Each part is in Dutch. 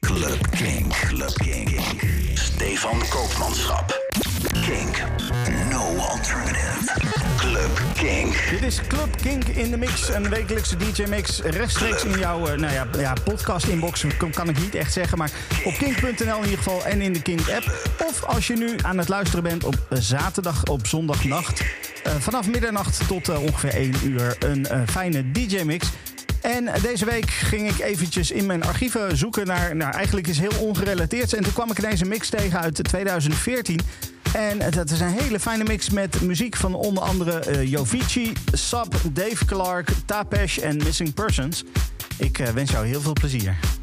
Club Kink. Club Kink. Stefan Koopmanschap. Kink. No alternative. Club Kink. Dit is Club Kink in de Mix, een wekelijkse DJ-mix rechtstreeks in jouw uh, nou ja, ja, podcast-inbox. Kan, kan ik niet echt zeggen, maar op kink.nl in ieder geval en in de Kink-app. Of als je nu aan het luisteren bent op zaterdag, op zondagnacht. Uh, vanaf middernacht tot uh, ongeveer 1 uur een fijne DJ-mix. En deze week ging ik eventjes in mijn archieven zoeken naar... Nou, eigenlijk is heel ongerelateerd. En toen kwam ik een mix tegen uit 2014... En dat is een hele fijne mix met muziek van onder andere uh, Jovici, Sub, Dave Clark, Tapesh en Missing Persons. Ik uh, wens jou heel veel plezier.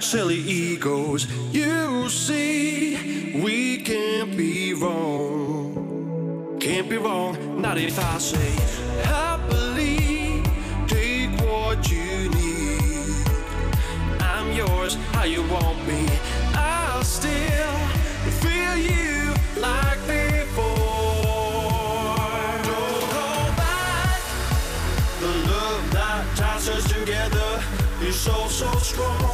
Silly egos. You see, we can't be wrong. Can't be wrong, not if I say so, so strong.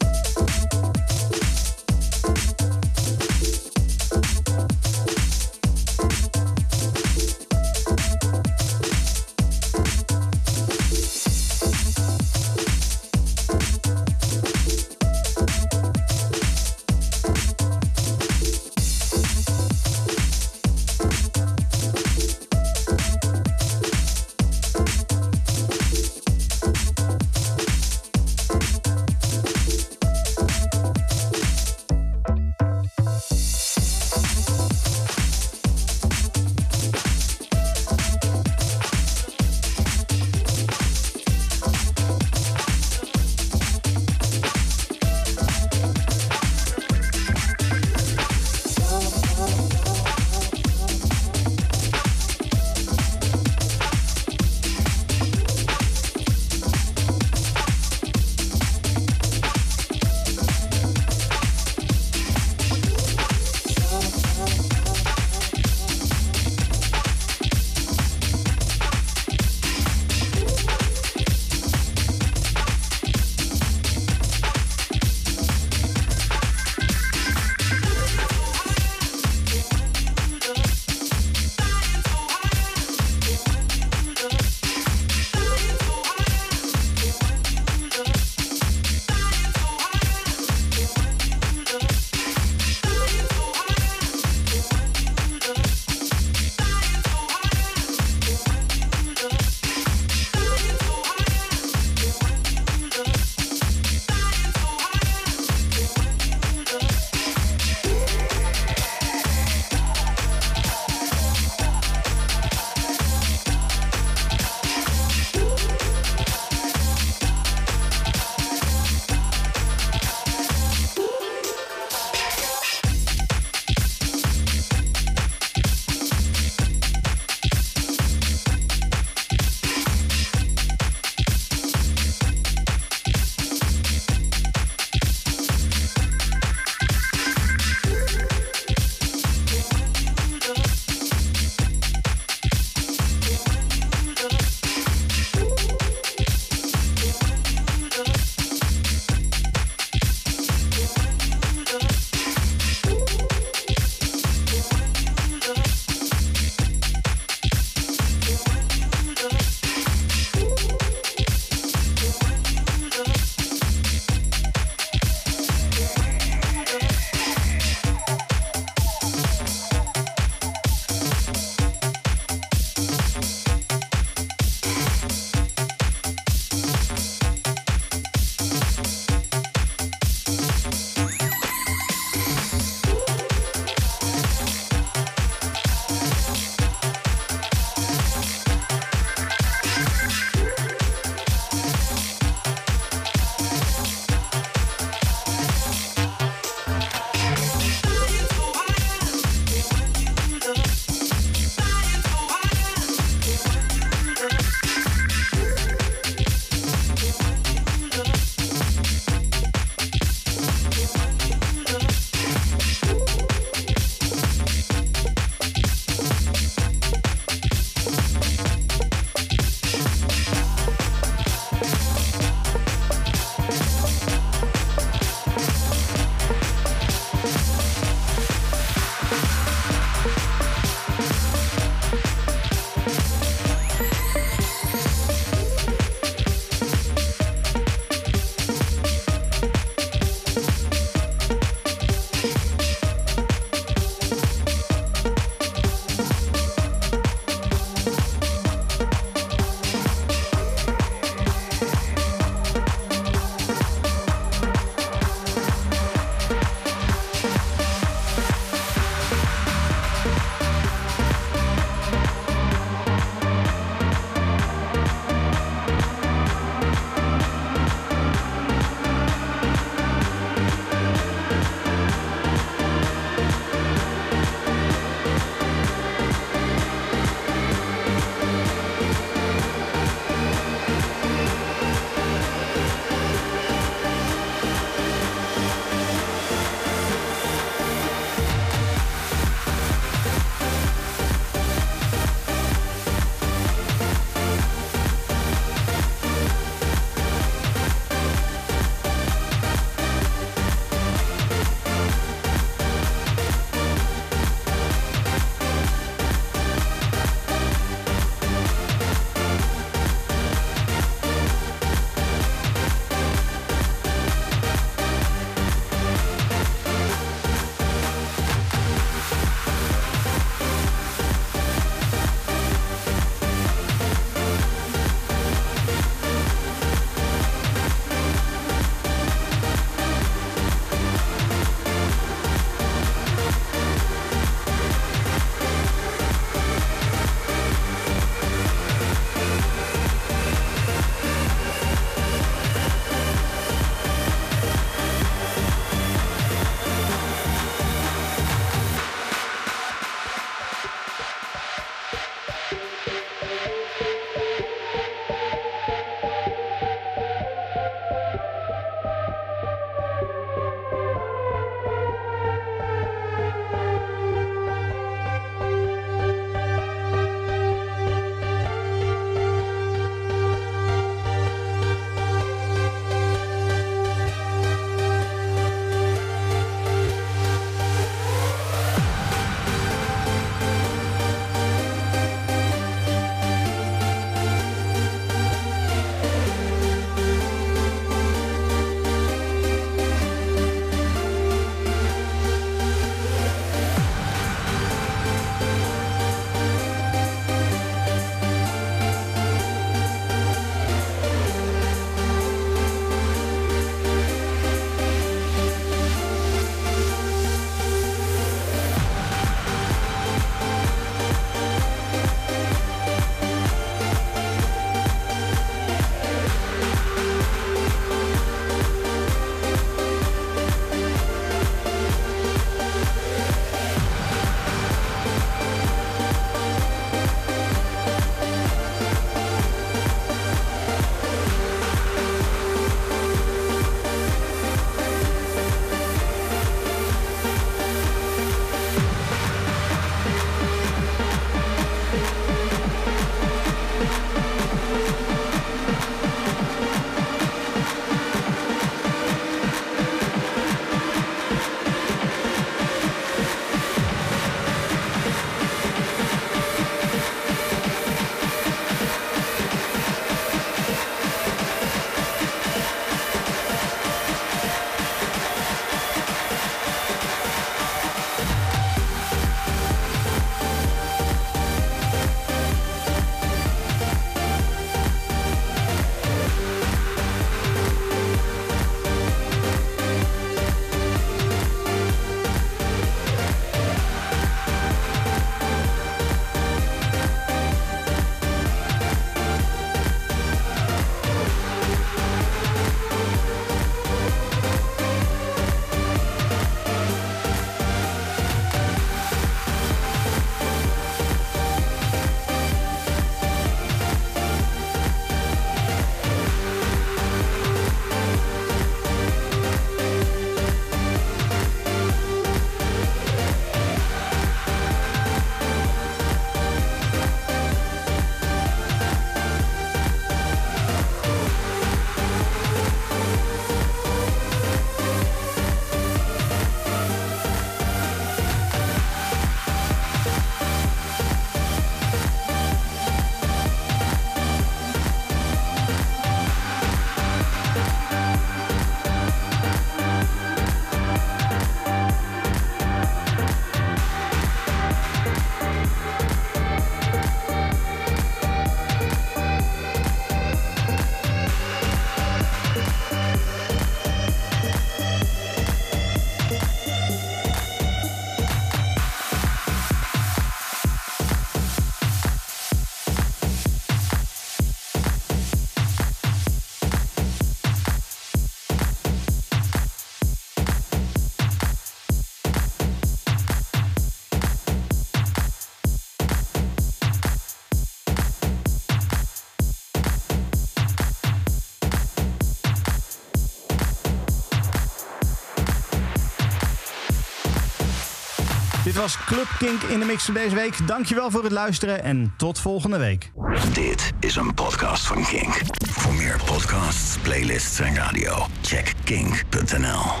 Was Club Kink in de mix van deze week. Dankjewel voor het luisteren en tot volgende week. Dit is een podcast van Kink. Voor meer podcasts, playlists en radio, check kink.nl.